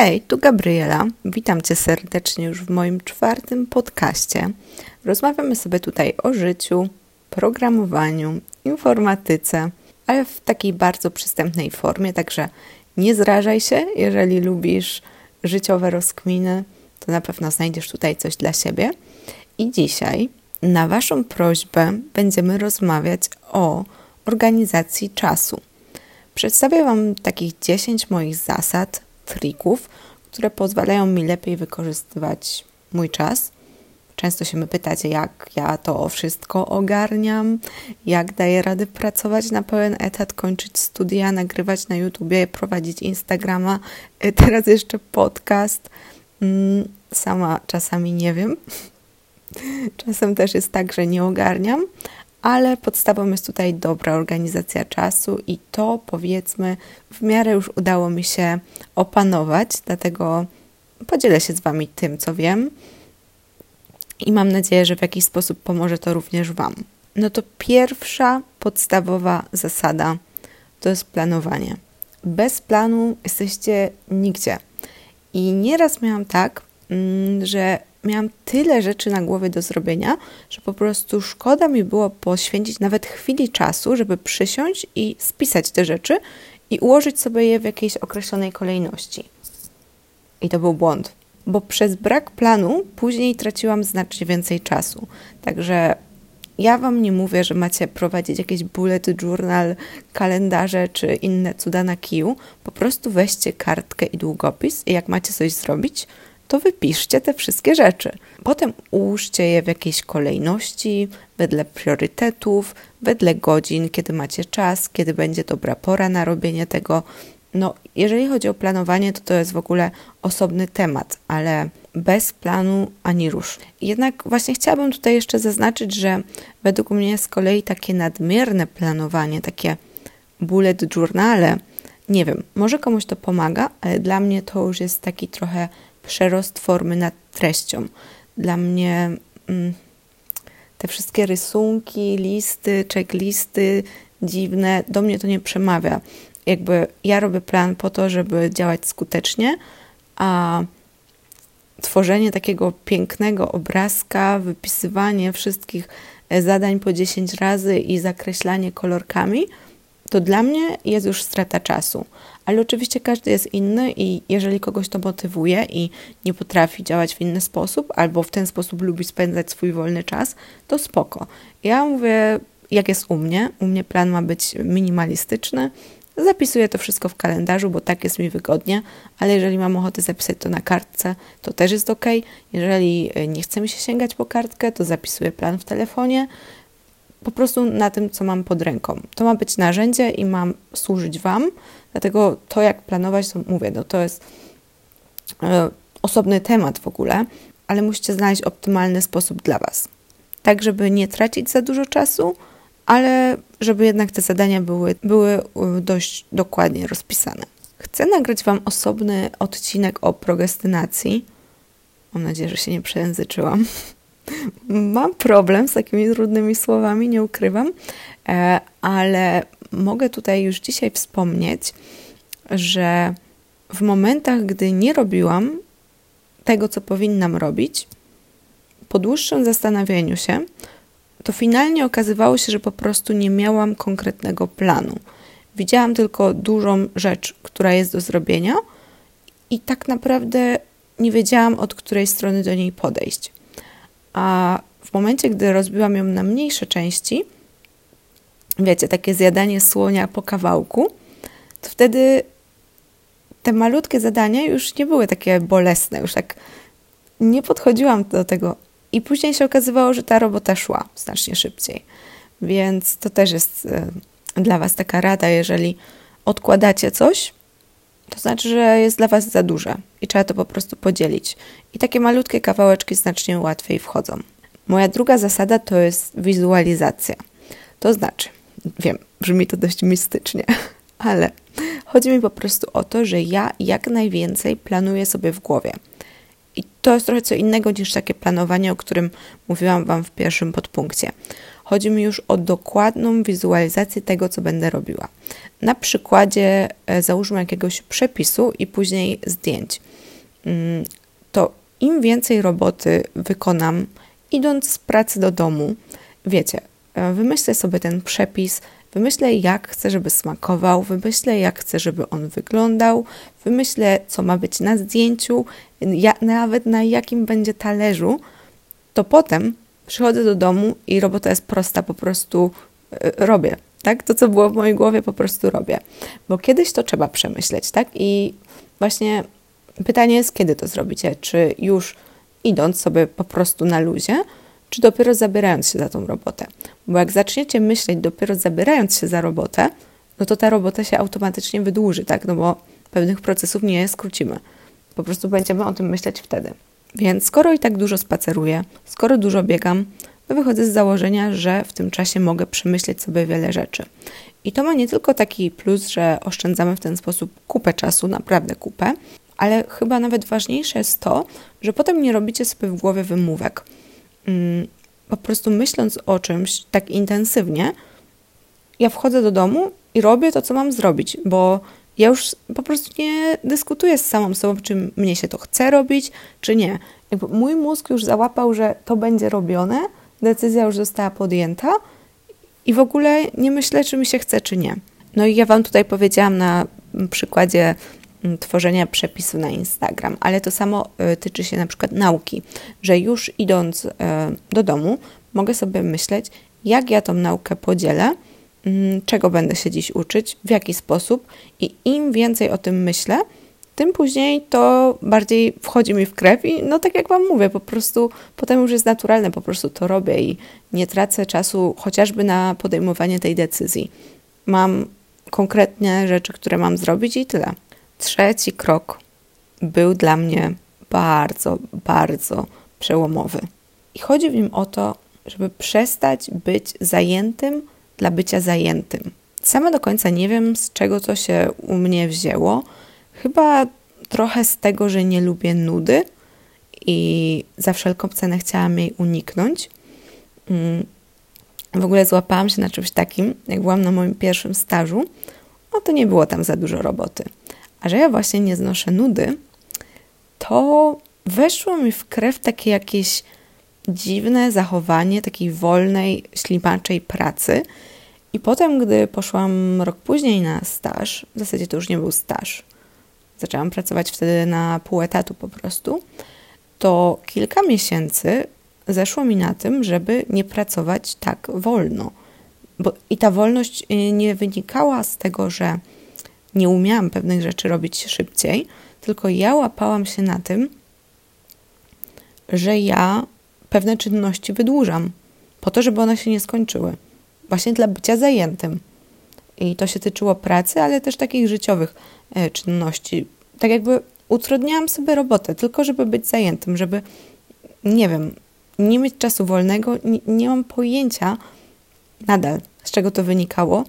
Hej, tu Gabriela. Witam Cię serdecznie już w moim czwartym podcaście. Rozmawiamy sobie tutaj o życiu, programowaniu, informatyce, ale w takiej bardzo przystępnej formie, także nie zrażaj się, jeżeli lubisz życiowe rozkminy, to na pewno znajdziesz tutaj coś dla siebie. I dzisiaj na Waszą prośbę będziemy rozmawiać o organizacji czasu. Przedstawię Wam takich 10 moich zasad, trików, które pozwalają mi lepiej wykorzystywać mój czas. Często się my pytacie, jak ja to wszystko ogarniam, jak daję radę pracować na pełen etat, kończyć studia, nagrywać na YouTubie, prowadzić Instagrama, teraz jeszcze podcast. Mm, sama czasami nie wiem. Czasem też jest tak, że nie ogarniam, ale podstawą jest tutaj dobra organizacja czasu i to powiedzmy w miarę już udało mi się opanować, dlatego podzielę się z Wami tym, co wiem i mam nadzieję, że w jakiś sposób pomoże to również Wam. No to pierwsza podstawowa zasada to jest planowanie. Bez planu jesteście nigdzie. I nieraz miałam tak, mm, że miałam tyle rzeczy na głowie do zrobienia, że po prostu szkoda mi było poświęcić nawet chwili czasu, żeby przysiąść i spisać te rzeczy i ułożyć sobie je w jakiejś określonej kolejności. I to był błąd, bo przez brak planu później traciłam znacznie więcej czasu. Także ja Wam nie mówię, że macie prowadzić jakieś bullet journal, kalendarze czy inne cuda na kiju. Po prostu weźcie kartkę i długopis i jak macie coś zrobić, to wypiszcie te wszystkie rzeczy. Potem ułóżcie je w jakiejś kolejności, wedle priorytetów, wedle godzin, kiedy macie czas, kiedy będzie dobra pora na robienie tego. No, jeżeli chodzi o planowanie, to to jest w ogóle osobny temat, ale bez planu ani rusz. Jednak właśnie chciałabym tutaj jeszcze zaznaczyć, że według mnie z kolei takie nadmierne planowanie, takie bullet journale, nie wiem, może komuś to pomaga, ale dla mnie to już jest taki trochę przerost formy nad treścią. Dla mnie mm, te wszystkie rysunki, listy, checklisty dziwne, do mnie to nie przemawia. Jakby ja robię plan po to, żeby działać skutecznie, a tworzenie takiego pięknego obrazka, wypisywanie wszystkich e, zadań po 10 razy i zakreślanie kolorkami, to dla mnie jest już strata czasu ale oczywiście każdy jest inny i jeżeli kogoś to motywuje i nie potrafi działać w inny sposób, albo w ten sposób lubi spędzać swój wolny czas, to spoko. Ja mówię, jak jest u mnie, u mnie plan ma być minimalistyczny, Zapisuję to wszystko w kalendarzu, bo tak jest mi wygodnie, ale jeżeli mam ochotę zapisać to na kartce, to też jest ok. Jeżeli e, nie chce mi się sięgać po kartkę, to zapisuję plan w telefonie, po prostu na tym, co mam pod ręką. To ma być narzędzie i mam służyć Wam, Dlatego to, jak planować, to mówię, no to jest e, osobny temat w ogóle, ale musicie znaleźć optymalny sposób dla Was. Tak, żeby nie tracić za dużo czasu, ale żeby jednak te zadania były, były e, dość dokładnie rozpisane. Chcę nagrać Wam osobny odcinek o progestynacji. Mam nadzieję, że się nie przejęzyczyłam. Mam problem z takimi trudnymi słowami, nie ukrywam, e, ale mogę tutaj już dzisiaj wspomnieć, że w momentach, gdy nie robiłam tego, co powinnam robić, po dłuższym zastanawianiu się, to finalnie okazywało się, że po prostu nie miałam konkretnego planu. Widziałam tylko dużą rzecz, która jest do zrobienia, i tak naprawdę nie wiedziałam, od której strony do niej podejść. A w momencie, gdy rozbiłam ją na mniejsze części, wiecie, takie zjadanie słonia po kawałku, to wtedy te malutkie zadania już nie były takie bolesne, już tak nie podchodziłam do tego. I później się okazywało, że ta robota szła znacznie szybciej. Więc to też jest e, dla Was taka rada, jeżeli odkładacie coś, to znaczy, że jest dla Was za duże i trzeba to po prostu podzielić. I takie malutkie kawałeczki znacznie łatwiej wchodzą. Moja druga zasada to jest wizualizacja. To znaczy, wiem, brzmi to dość mistycznie, ale chodzi mi po prostu o to, że ja jak najwięcej planuję sobie w głowie. I to jest trochę co innego niż takie planowanie, o którym mówiłam Wam w pierwszym podpunkcie. Chodzi mi już o dokładną wizualizację tego, co będę robiła. Na przykładzie e, załóżmy jakiegoś przepisu i później zdjęć. Mm, to im więcej roboty wykonam, idąc z pracy do domu, wiecie, e, wymyślę sobie ten przepis, wymyślę jak chcę, żeby smakował, wymyślę jak chcę, żeby on wyglądał, wymyślę co ma być na zdjęciu, ja, nawet na jakim będzie talerzu, to potem przychodzę do domu i robota jest prosta, po prostu e, robię. Tak? To, co było w mojej głowie, po prostu robię. Bo kiedyś to trzeba przemyśleć, tak? I właśnie pytanie jest, kiedy to zrobicie? Czy już idąc sobie po prostu na luzie, czy dopiero zabierając się za tą robotę? Bo jak zaczniecie myśleć dopiero zabierając się za robotę, no to ta robota się automatycznie wydłuży, tak? No bo pewnych procesów nie skrócimy. Po prostu będziemy o tym myśleć wtedy. Więc skoro i tak dużo spaceruję, skoro dużo biegam, to wychodzę z założenia, że w tym czasie mogę przemyśleć sobie wiele rzeczy. I to ma nie tylko taki plus, że oszczędzamy w ten sposób kupę czasu, naprawdę kupę, ale chyba nawet ważniejsze jest to, że potem nie robicie sobie w głowie wymówek. Mm, po prostu myśląc o czymś tak intensywnie, ja wchodzę do domu i robię to, co mam zrobić, bo ja już po prostu nie dyskutuję z samą sobą, czy mnie się to chce robić, czy nie. Jakby mój mózg już załapał, że to będzie robione, decyzja już została podjęta i w ogóle nie myślę, czy mi się chce, czy nie. No i ja Wam tutaj powiedziałam na przykładzie mm, tworzenia przepisu na Instagram, ale to samo y, tyczy się na przykład nauki, że już idąc y, do domu, mogę sobie myśleć, jak ja tą naukę podzielę czego będę się dziś uczyć, w jaki sposób i im więcej o tym myślę, tym później to bardziej wchodzi mi w krew i no tak jak Wam mówię, po prostu potem już jest naturalne, po prostu to robię i nie tracę czasu chociażby na podejmowanie tej decyzji. Mam konkretne rzeczy, które mam zrobić i tyle. Trzeci krok był dla mnie bardzo, bardzo przełomowy. I chodzi w nim o to, żeby przestać być zajętym dla bycia zajętym. Sama do końca nie wiem, z czego to się u mnie wzięło. Chyba trochę z tego, że nie lubię nudy i za wszelką cenę chciałam jej uniknąć. Mm. W ogóle złapałam się na czymś takim, jak byłam na moim pierwszym stażu, no to nie było tam za dużo roboty. A że ja właśnie nie znoszę nudy, to weszło mi w krew takie jakieś dziwne zachowanie takiej wolnej, ślimaczej pracy. I potem, gdy poszłam rok później na staż, w zasadzie to już nie był staż, zaczęłam pracować wtedy na pół etatu po prostu, to kilka miesięcy zeszło mi na tym, żeby nie pracować tak wolno. Bo I ta wolność y, nie wynikała z tego, że nie umiałam pewnych rzeczy robić szybciej, tylko ja łapałam się na tym, że ja pewne czynności wydłużam, po to, żeby one się nie skończyły. Właśnie dla bycia zajętym. I to się tyczyło pracy, ale też takich życiowych e, czynności. Tak jakby utrudniałam sobie robotę, tylko żeby być zajętym, żeby, nie wiem, nie mieć czasu wolnego. Nie, nie mam pojęcia nadal, z czego to wynikało.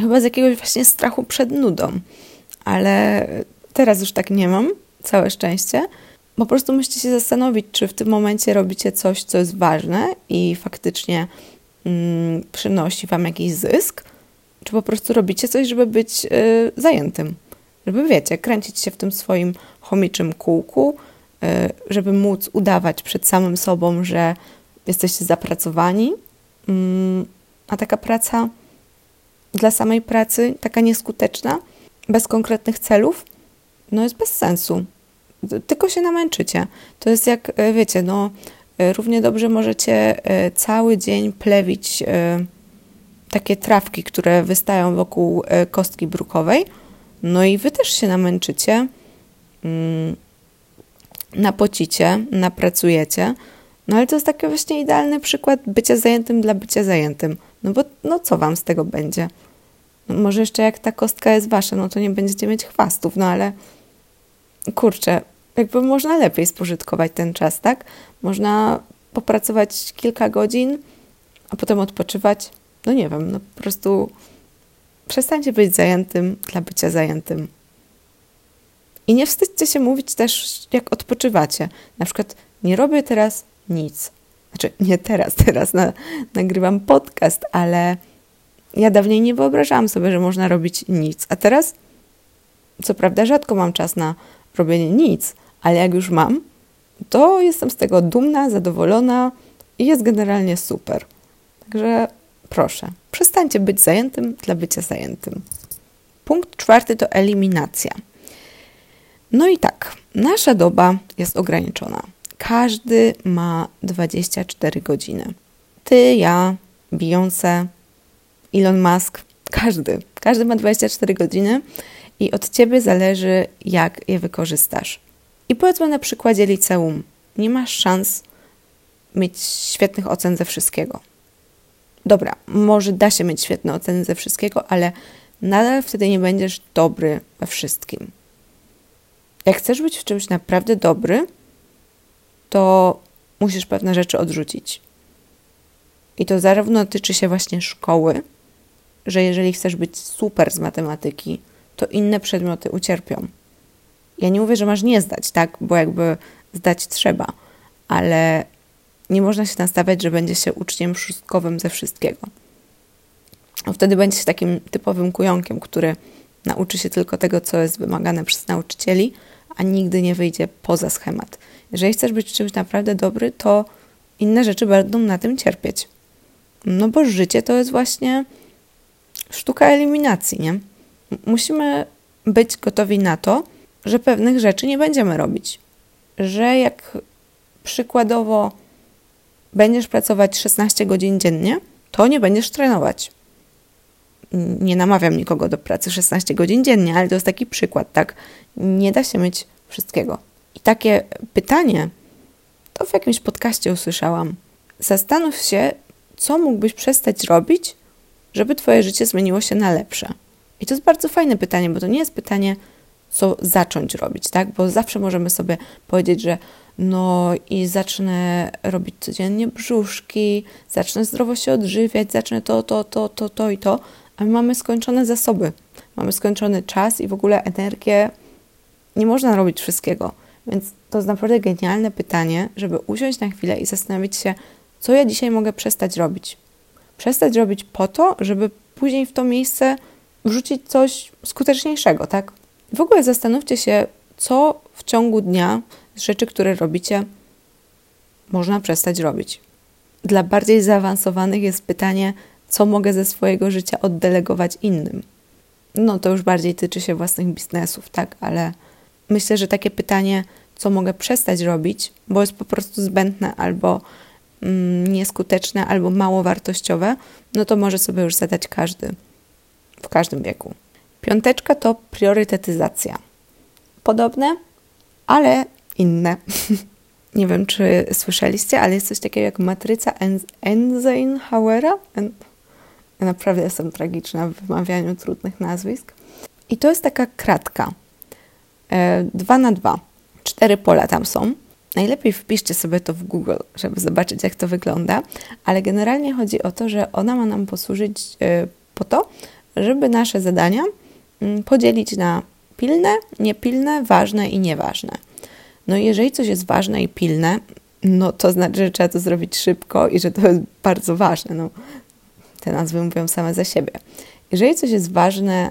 Chyba z jakiegoś właśnie strachu przed nudą. Ale teraz już tak nie mam, całe szczęście po prostu musicie się zastanowić, czy w tym momencie robicie coś, co jest ważne i faktycznie mm, przynosi Wam jakiś zysk, czy po prostu robicie coś, żeby być y, zajętym. Żeby, wiecie, kręcić się w tym swoim chomiczym kółku, y, żeby móc udawać przed samym sobą, że jesteście zapracowani. Mm, a taka praca dla samej pracy, taka nieskuteczna, bez konkretnych celów, no jest bez sensu tylko się namęczycie. To jest jak, e, wiecie, no, e, równie dobrze możecie e, cały dzień plewić takie trawki, które wystają wokół kostki brukowej, no i wy też się namęczycie, mm, napocicie, napracujecie, no ale to jest taki właśnie idealny przykład bycia zajętym dla bycia zajętym. No bo no co wam z tego będzie? No może jeszcze jak ta kostka jest wasza, no to nie będziecie mieć chwastów, no ale kurczę, jakby można lepiej spożytkować ten czas, tak? Można popracować kilka godzin, a potem odpoczywać. No nie wiem, no po prostu przestańcie być zajętym dla bycia zajętym. I nie wstydźcie się mówić też, jak odpoczywacie. Na przykład, nie robię teraz nic. Znaczy, nie teraz, teraz na, nagrywam podcast, ale ja dawniej nie wyobrażałam sobie, że można robić nic. A teraz, co prawda, rzadko mam czas na robienie nic, ale jak już mam, to jestem z tego dumna, zadowolona i jest generalnie super. Także proszę, przestańcie być zajętym dla bycia zajętym. Punkt czwarty to eliminacja. No i tak, nasza doba jest ograniczona. Każdy ma 24 godziny. Ty, ja, Beyoncé, Elon Musk, każdy. Każdy ma 24 godziny i od ciebie zależy, jak je wykorzystasz. I powiedzmy na przykładzie liceum. Nie masz szans mieć świetnych ocen ze wszystkiego. Dobra, może da się mieć świetne oceny ze wszystkiego, ale nadal wtedy nie będziesz dobry we wszystkim. Jak chcesz być w czymś naprawdę dobry, to musisz pewne rzeczy odrzucić. I to zarówno tyczy się właśnie szkoły, że jeżeli chcesz być super z matematyki, to inne przedmioty ucierpią. Ja nie mówię, że masz nie zdać, tak? Bo jakby zdać trzeba, ale nie można się nastawiać, że będzie się uczniem szóstkowym ze wszystkiego. A wtedy będzie się takim typowym kujonkiem, który nauczy się tylko tego, co jest wymagane przez nauczycieli, a nigdy nie wyjdzie poza schemat. Jeżeli chcesz być czymś naprawdę dobry, to inne rzeczy będą na tym cierpieć. No bo życie to jest właśnie sztuka eliminacji, nie? Musimy być gotowi na to, że pewnych rzeczy nie będziemy robić. Że jak przykładowo będziesz pracować 16 godzin dziennie, to nie będziesz trenować. Nie namawiam nikogo do pracy 16 godzin dziennie, ale to jest taki przykład, tak? Nie da się mieć wszystkiego. I takie pytanie, to w jakimś podcaście usłyszałam. Zastanów się, co mógłbyś przestać robić, żeby Twoje życie zmieniło się na lepsze. I to jest bardzo fajne pytanie, bo to nie jest pytanie, co zacząć robić, tak? Bo zawsze możemy sobie powiedzieć, że no i zacznę robić codziennie brzuszki, zacznę zdrowo się odżywiać, zacznę to, to, to, to, to i to, a my mamy skończone zasoby, mamy skończony czas i w ogóle energię. Nie można robić wszystkiego. Więc to jest naprawdę genialne pytanie, żeby usiąść na chwilę i zastanowić się, co ja dzisiaj mogę przestać robić. Przestać robić po to, żeby później w to miejsce wrzucić coś skuteczniejszego, tak? W ogóle zastanówcie się, co w ciągu dnia z rzeczy, które robicie, można przestać robić. Dla bardziej zaawansowanych jest pytanie, co mogę ze swojego życia oddelegować innym. No to już bardziej tyczy się własnych biznesów, tak, ale myślę, że takie pytanie, co mogę przestać robić, bo jest po prostu zbędne albo mm, nieskuteczne, albo mało wartościowe, no to może sobie już zadać każdy w każdym wieku. Piąteczka to priorytetyzacja. Podobne, ale inne. Nie wiem, czy słyszeliście, ale jest coś takiego jak matryca Eisenhowera. Ja naprawdę jestem tragiczna w wymawianiu trudnych nazwisk. I to jest taka kratka. E, dwa na dwa. Cztery pola tam są. Najlepiej wpiszcie sobie to w Google, żeby zobaczyć, jak to wygląda, ale generalnie chodzi o to, że ona ma nam posłużyć e, po to, żeby nasze zadania podzielić na pilne, niepilne, ważne i nieważne. No jeżeli coś jest ważne i pilne, no to znaczy, że trzeba to zrobić szybko i że to jest bardzo ważne. No, te nazwy mówią same za siebie. Jeżeli coś jest ważne,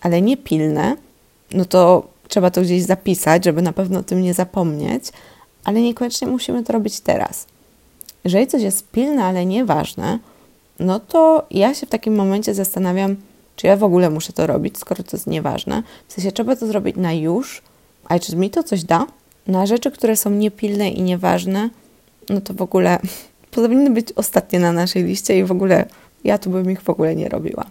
ale nie pilne, no to trzeba to gdzieś zapisać, żeby na pewno o tym nie zapomnieć, ale niekoniecznie musimy to robić teraz. Jeżeli coś jest pilne, ale nieważne, no to ja się w takim momencie zastanawiam, czy ja w ogóle muszę to robić, skoro to jest nieważne. W sensie trzeba to zrobić na już, a czy mi to coś da? Na rzeczy, które są niepilne i nieważne, no to w ogóle powinny być ostatnie na naszej liście i w ogóle ja tu bym ich w ogóle nie robiła.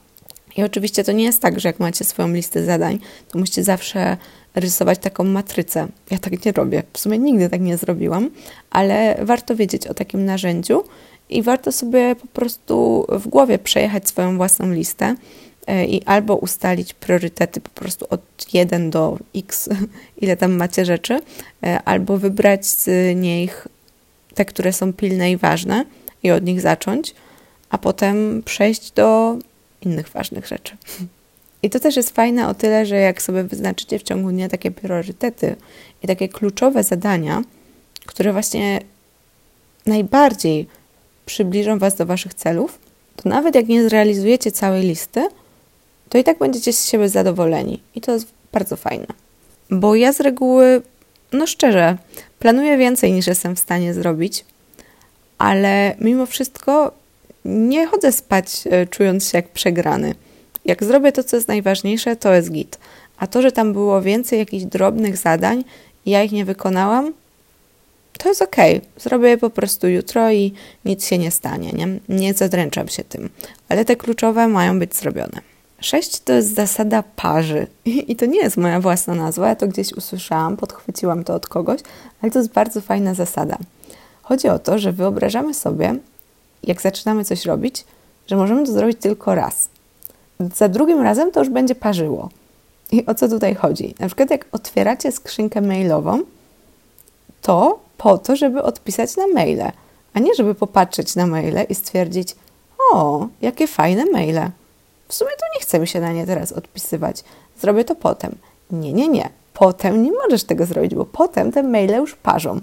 I oczywiście to nie jest tak, że jak macie swoją listę zadań, to musicie zawsze rysować taką matrycę. Ja tak nie robię. W sumie nigdy tak nie zrobiłam, ale warto wiedzieć o takim narzędziu i warto sobie po prostu w głowie przejechać swoją własną listę i albo ustalić priorytety po prostu od 1 do x, ile tam macie rzeczy, e, albo wybrać z nich te, które są pilne i ważne i od nich zacząć, a potem przejść do innych ważnych rzeczy. I to też jest fajne o tyle, że jak sobie wyznaczycie w ciągu dnia takie priorytety i takie kluczowe zadania, które właśnie najbardziej przybliżą Was do Waszych celów, to nawet jak nie zrealizujecie całej listy, to i tak będziecie z siebie zadowoleni. I to jest bardzo fajne. Bo ja z reguły, no szczerze, planuję więcej niż jestem w stanie zrobić, ale mimo wszystko nie chodzę spać e, czując się jak przegrany. Jak zrobię to, co jest najważniejsze, to jest git. A to, że tam było więcej jakichś drobnych zadań i ja ich nie wykonałam, to jest okej. Okay. Zrobię je po prostu jutro i nic się nie stanie. Nie, nie zadręczam się tym. Ale te kluczowe mają być zrobione. Sześć to jest zasada parzy. I to nie jest moja własna nazwa, ja to gdzieś usłyszałam, podchwyciłam to od kogoś, ale to jest bardzo fajna zasada. Chodzi o to, że wyobrażamy sobie, jak zaczynamy coś robić, że możemy to zrobić tylko raz. Za drugim razem to już będzie parzyło. I o co tutaj chodzi? Na przykład, jak otwieracie skrzynkę mailową, to po to, żeby odpisać na maile, a nie żeby popatrzeć na maile i stwierdzić: O, jakie fajne maile. W sumie to nie chcę mi się na nie teraz odpisywać. Zrobię to potem. Nie, nie, nie. Potem nie możesz tego zrobić, bo potem te maile już parzą.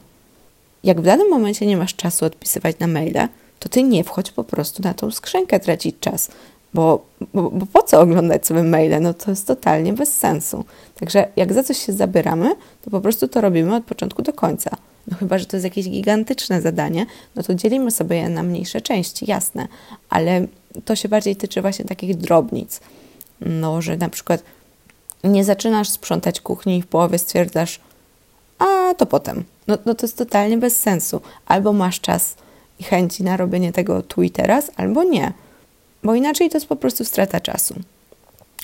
Jak w danym momencie nie masz czasu odpisywać na maile, to ty nie wchodź po prostu na tą skrzynkę tracić czas, bo, bo, bo, po co oglądać sobie maile? No to jest totalnie bez sensu. Także jak za coś się zabieramy, to po prostu to robimy od początku do końca. No chyba, że to jest jakieś gigantyczne zadanie, no to dzielimy sobie je na mniejsze części, jasne, ale to się bardziej tyczy właśnie takich drobnic. No, że na przykład nie zaczynasz sprzątać kuchni i w połowie stwierdzasz, a to potem. No, no to jest totalnie bez sensu. Albo masz czas i chęci na robienie tego tu i teraz, albo nie. Bo inaczej to jest po prostu strata czasu.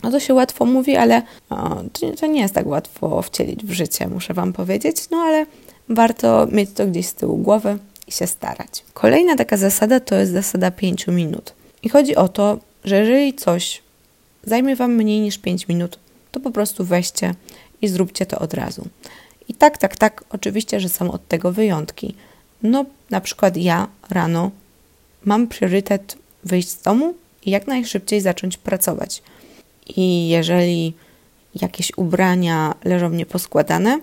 No to się łatwo mówi, ale o, to nie jest tak łatwo wcielić w życie, muszę Wam powiedzieć. No ale warto mieć to gdzieś z tyłu głowy i się starać. Kolejna taka zasada to jest zasada 5 minut. I chodzi o to, że jeżeli coś zajmie Wam mniej niż 5 minut, to po prostu weźcie i zróbcie to od razu. I tak, tak, tak, oczywiście, że są od tego wyjątki. No, na przykład ja rano mam priorytet wyjść z domu i jak najszybciej zacząć pracować. I jeżeli jakieś ubrania leżą nieposkładane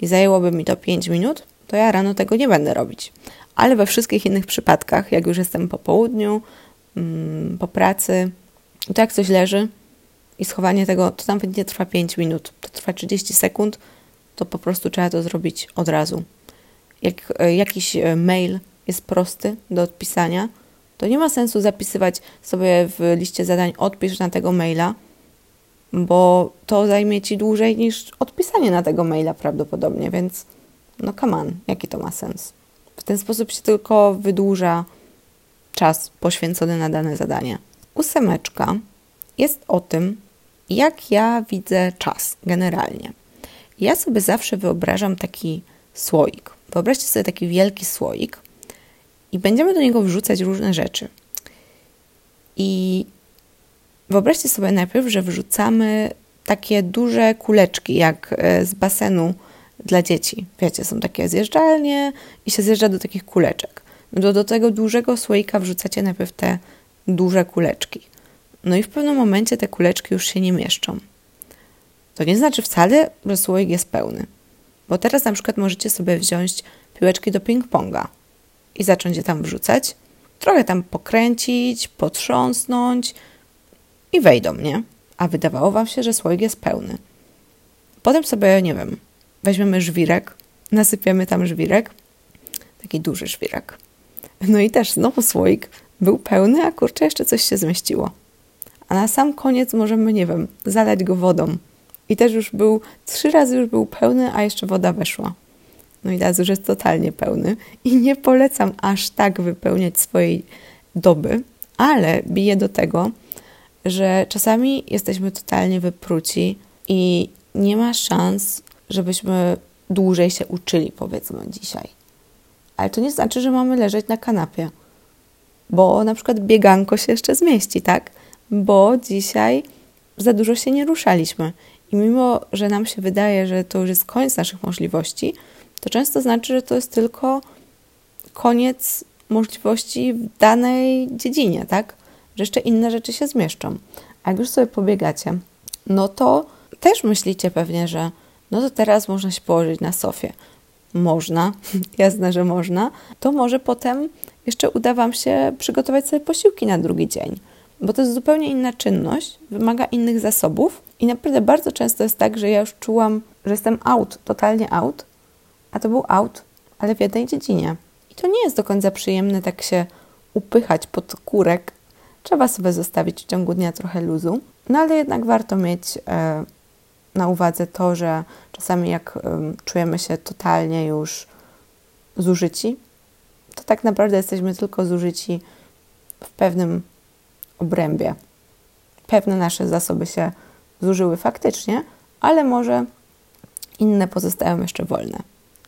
i zajęłoby mi to 5 minut, to ja rano tego nie będę robić. Ale we wszystkich innych przypadkach, jak już jestem po południu, po pracy, to jak coś leży i schowanie tego, to nawet nie trwa 5 minut, to trwa 30 sekund, to po prostu trzeba to zrobić od razu. Jak e, jakiś e, mail jest prosty do odpisania, to nie ma sensu zapisywać sobie w liście zadań odpisz na tego maila, bo to zajmie Ci dłużej niż odpisanie na tego maila prawdopodobnie, więc no come on, jaki to ma sens? W ten sposób się tylko wydłuża czas poświęcony na dane zadanie. Ósemeczka jest o tym, jak ja widzę czas generalnie. Ja sobie zawsze wyobrażam taki słoik. Wyobraźcie sobie taki wielki słoik i będziemy do niego wrzucać różne rzeczy. I wyobraźcie sobie najpierw, że wrzucamy takie duże kuleczki, jak e, z basenu dla dzieci. Wiecie, są takie zjeżdżalnie i się zjeżdża do takich kuleczek. Do, do tego dużego słoika wrzucacie najpierw te duże kuleczki. No i w pewnym momencie te kuleczki już się nie mieszczą. To nie znaczy wcale, że słoik jest pełny. Bo teraz na przykład możecie sobie wziąć piłeczki do ping-ponga i zacząć je tam wrzucać, trochę tam pokręcić, potrząsnąć i wejdą, nie? A wydawało wam się, że słoik jest pełny. Potem sobie, nie wiem, weźmiemy żwirek, nasypiemy tam żwirek, taki duży żwirek. No i też znowu słoik był pełny, a kurczę, jeszcze coś się zmieściło. A na sam koniec możemy, nie wiem, zalać go wodą. I też już był, trzy razy już był pełny, a jeszcze woda weszła. No i teraz już jest totalnie pełny. I nie polecam aż tak wypełniać swojej doby, ale bije do tego, że czasami jesteśmy totalnie wypruci i nie ma szans, żebyśmy dłużej się uczyli, powiedzmy dzisiaj. Ale to nie znaczy, że mamy leżeć na kanapie, bo na przykład bieganko się jeszcze zmieści, tak? Bo dzisiaj za dużo się nie ruszaliśmy. I mimo, że nam się wydaje, że to już jest koniec naszych możliwości, to często znaczy, że to jest tylko koniec możliwości w danej dziedzinie, tak? Że jeszcze inne rzeczy się zmieszczą. A jak już sobie pobiegacie, no to też myślicie pewnie, że no to teraz można się położyć na sofie. Można, jasne, że można, to może potem jeszcze uda Wam się przygotować sobie posiłki na drugi dzień, bo to jest zupełnie inna czynność, wymaga innych zasobów i naprawdę bardzo często jest tak, że ja już czułam, że jestem out, totalnie out, a to był out, ale w jednej dziedzinie. I to nie jest do końca przyjemne tak się upychać pod kurek. Trzeba sobie zostawić w ciągu dnia trochę luzu, no ale jednak warto mieć e, na uwadze to, że czasami jak czujemy się totalnie już zużyci, to tak naprawdę jesteśmy tylko zużyci w pewnym obrębie. Pewne nasze zasoby się zużyły faktycznie, ale może inne pozostają jeszcze wolne.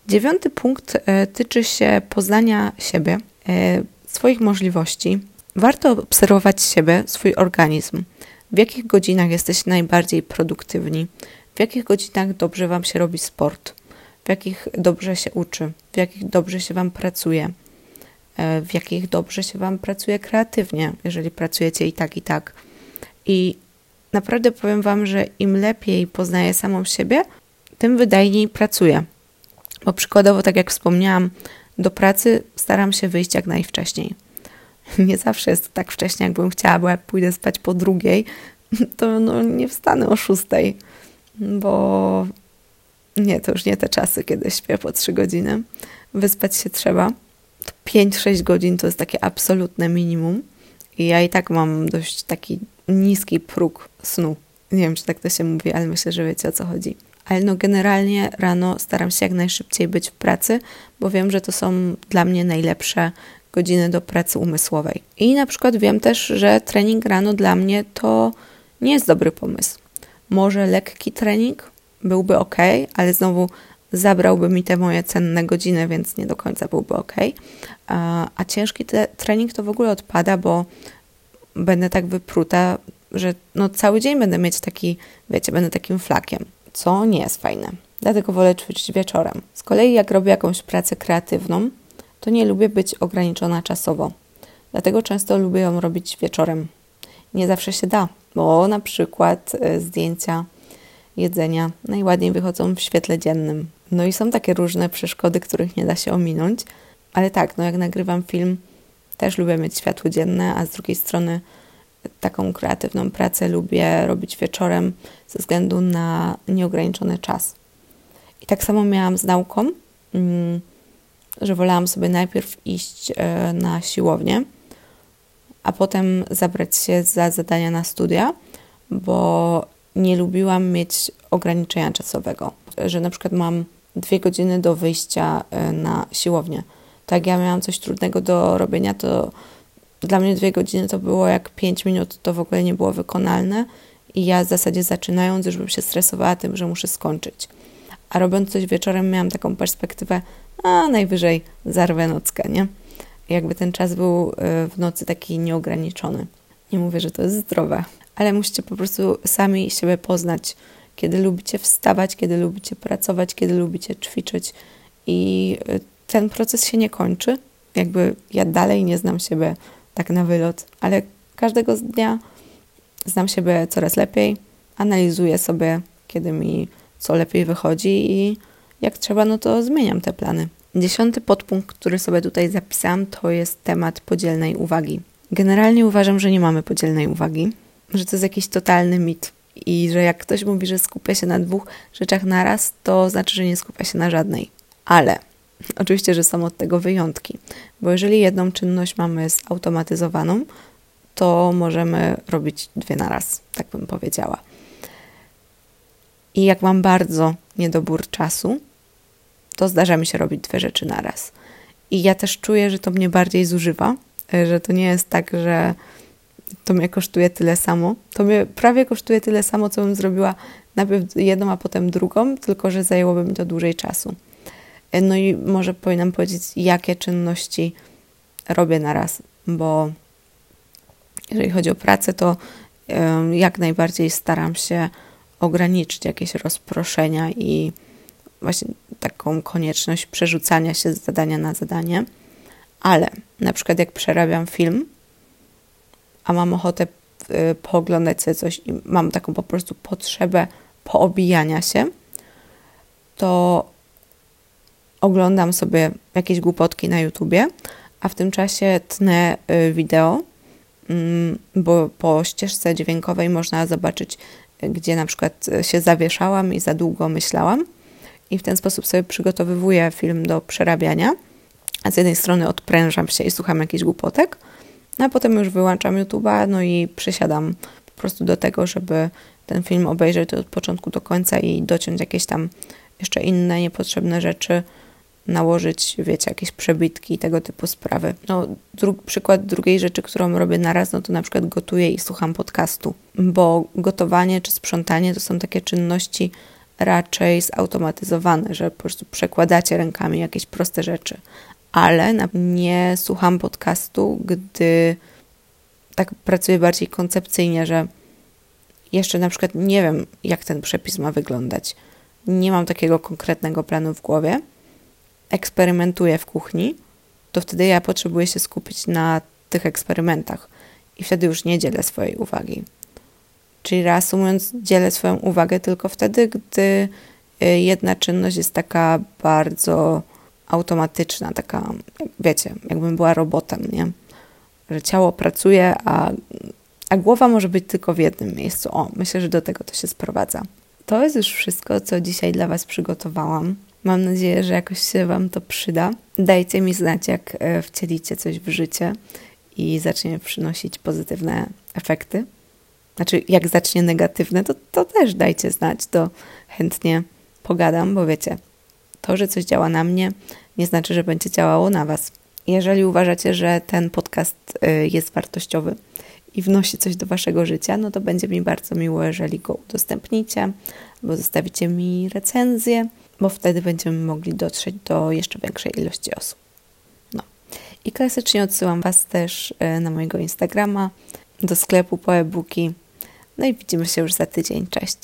Dziewiąty punkt e, tyczy się poznania siebie, e, swoich możliwości. Warto obserwować siebie, swój organizm. W jakich godzinach jesteście najbardziej produktywni? W jakich godzinach dobrze Wam się robi sport? W jakich dobrze się uczy? W jakich dobrze się Wam pracuje? E, w jakich dobrze się Wam pracuje kreatywnie, jeżeli pracujecie i tak, i tak. I naprawdę powiem Wam, że im lepiej poznaję samą siebie, tym wydajniej pracuję. Bo przykładowo, tak jak wspomniałam, do pracy staram się wyjść jak najwcześniej. Nie zawsze jest tak wcześnie, jakbym chciała, bo jak pójdę spać po drugiej, to no, nie wstanę o szóstej, bo nie, to już nie te czasy, kiedy śpię po trzy godziny. Wyspać się trzeba. 5-6 godzin to jest takie absolutne minimum. I ja i tak mam dość taki niski próg snu. Nie wiem, czy tak to się mówi, ale myślę, że wiecie o co chodzi ale no generalnie rano staram się jak najszybciej być w pracy, bo wiem, że to są dla mnie najlepsze godziny do pracy umysłowej. I na przykład wiem też, że trening rano dla mnie to nie jest dobry pomysł. Może lekki trening byłby ok, ale znowu zabrałby mi te moje cenne godziny, więc nie do końca byłby ok. A, a ciężki te, trening to w ogóle odpada, bo będę tak wypruta, że no cały dzień będę mieć taki, wiecie, będę takim flakiem co nie jest fajne. Dlatego wolę ćwiczyć wieczorem. Z kolei jak robię jakąś pracę kreatywną, to nie lubię być ograniczona czasowo. Dlatego często lubię ją robić wieczorem. Nie zawsze się da, bo na przykład y, zdjęcia jedzenia najładniej wychodzą w świetle dziennym. No i są takie różne przeszkody, których nie da się ominąć, ale tak, no jak nagrywam film, też lubię mieć światło dzienne, a z drugiej strony taką kreatywną pracę lubię robić wieczorem ze względu na nieograniczony czas. I tak samo miałam z nauką, mm, że wolałam sobie najpierw iść e, na siłownię, a potem zabrać się za zadania na studia, bo nie lubiłam mieć ograniczenia czasowego, że na przykład mam dwie godziny do wyjścia e, na siłownię. Tak, ja miałam coś trudnego do robienia, to dla mnie dwie godziny to było jak pięć minut, to w ogóle nie było wykonalne i ja w zasadzie zaczynając już bym się stresowała tym, że muszę skończyć. A robiąc coś wieczorem miałam taką perspektywę, a najwyżej zarwę nockę, nie? Jakby ten czas był y, w nocy taki nieograniczony. Nie mówię, że to jest zdrowe, ale musicie po prostu sami siebie poznać, kiedy lubicie wstawać, kiedy lubicie pracować, kiedy lubicie ćwiczyć i y, ten proces się nie kończy. Jakby ja dalej nie znam siebie tak na wylot, ale każdego dnia znam siebie coraz lepiej, analizuję sobie, kiedy mi co lepiej wychodzi i jak trzeba, no to zmieniam te plany. Dziesiąty podpunkt, który sobie tutaj zapisałam, to jest temat podzielnej uwagi. Generalnie uważam, że nie mamy podzielnej uwagi, że to jest jakiś totalny mit i że jak ktoś mówi, że skupia się na dwóch rzeczach naraz, to znaczy, że nie skupia się na żadnej. Ale Oczywiście, że są od tego wyjątki, bo jeżeli jedną czynność mamy zautomatyzowaną, to możemy robić dwie na raz, tak bym powiedziała. I jak mam bardzo niedobór czasu, to zdarza mi się robić dwie rzeczy na raz. I ja też czuję, że to mnie bardziej zużywa, że to nie jest tak, że to mnie kosztuje tyle samo. To mnie prawie kosztuje tyle samo, co bym zrobiła najpierw jedną, a potem drugą, tylko że zajęłoby mi to dłużej czasu. No i może powinnam powiedzieć, jakie czynności robię na raz, bo jeżeli chodzi o pracę, to jak najbardziej staram się ograniczyć jakieś rozproszenia i właśnie taką konieczność przerzucania się z zadania na zadanie. Ale na przykład jak przerabiam film, a mam ochotę y, pooglądać sobie coś i mam taką po prostu potrzebę poobijania się, to oglądam sobie jakieś głupotki na YouTubie, a w tym czasie tnę y, wideo, mm, bo po ścieżce dźwiękowej można zobaczyć, y, gdzie na przykład się zawieszałam i za długo myślałam. I w ten sposób sobie przygotowywuję film do przerabiania. A z jednej strony odprężam się i słucham jakichś głupotek, a potem już wyłączam YouTube'a, no i przysiadam po prostu do tego, żeby ten film obejrzeć od początku do końca i dociąć jakieś tam jeszcze inne niepotrzebne rzeczy, nałożyć, wiecie, jakieś przebitki i tego typu sprawy. No, dru przykład drugiej rzeczy, którą robię naraz, no to na przykład gotuję i słucham podcastu, bo gotowanie czy sprzątanie to są takie czynności raczej zautomatyzowane, że po prostu przekładacie rękami jakieś proste rzeczy. Ale nie słucham podcastu, gdy tak pracuję bardziej koncepcyjnie, że jeszcze na przykład nie wiem, jak ten przepis ma wyglądać. Nie mam takiego konkretnego planu w głowie. Eksperymentuję w kuchni, to wtedy ja potrzebuję się skupić na tych eksperymentach i wtedy już nie dzielę swojej uwagi. Czyli reasumując, dzielę swoją uwagę tylko wtedy, gdy y, jedna czynność jest taka bardzo automatyczna, taka, wiecie, jakbym była robotem, nie? Że ciało pracuje, a, a głowa może być tylko w jednym miejscu. O, myślę, że do tego to się sprowadza. To jest już wszystko, co dzisiaj dla Was przygotowałam. Mam nadzieję, że jakoś się Wam to przyda. Dajcie mi znać, jak e, wcielicie coś w życie i zacznie przynosić pozytywne efekty. Znaczy, jak zacznie negatywne, to, to też dajcie znać, to chętnie pogadam, bo wiecie, to, że coś działa na mnie, nie znaczy, że będzie działało na Was. Jeżeli uważacie, że ten podcast y, jest wartościowy i wnosi coś do Waszego życia, no to będzie mi bardzo miło, jeżeli go udostępnicie, albo zostawicie mi recenzję, bo wtedy będziemy mogli dotrzeć do jeszcze większej ilości osób. No. I klasycznie odsyłam Was też y, na mojego Instagrama, do sklepu po e-booki. No i widzimy się już za tydzień. Cześć.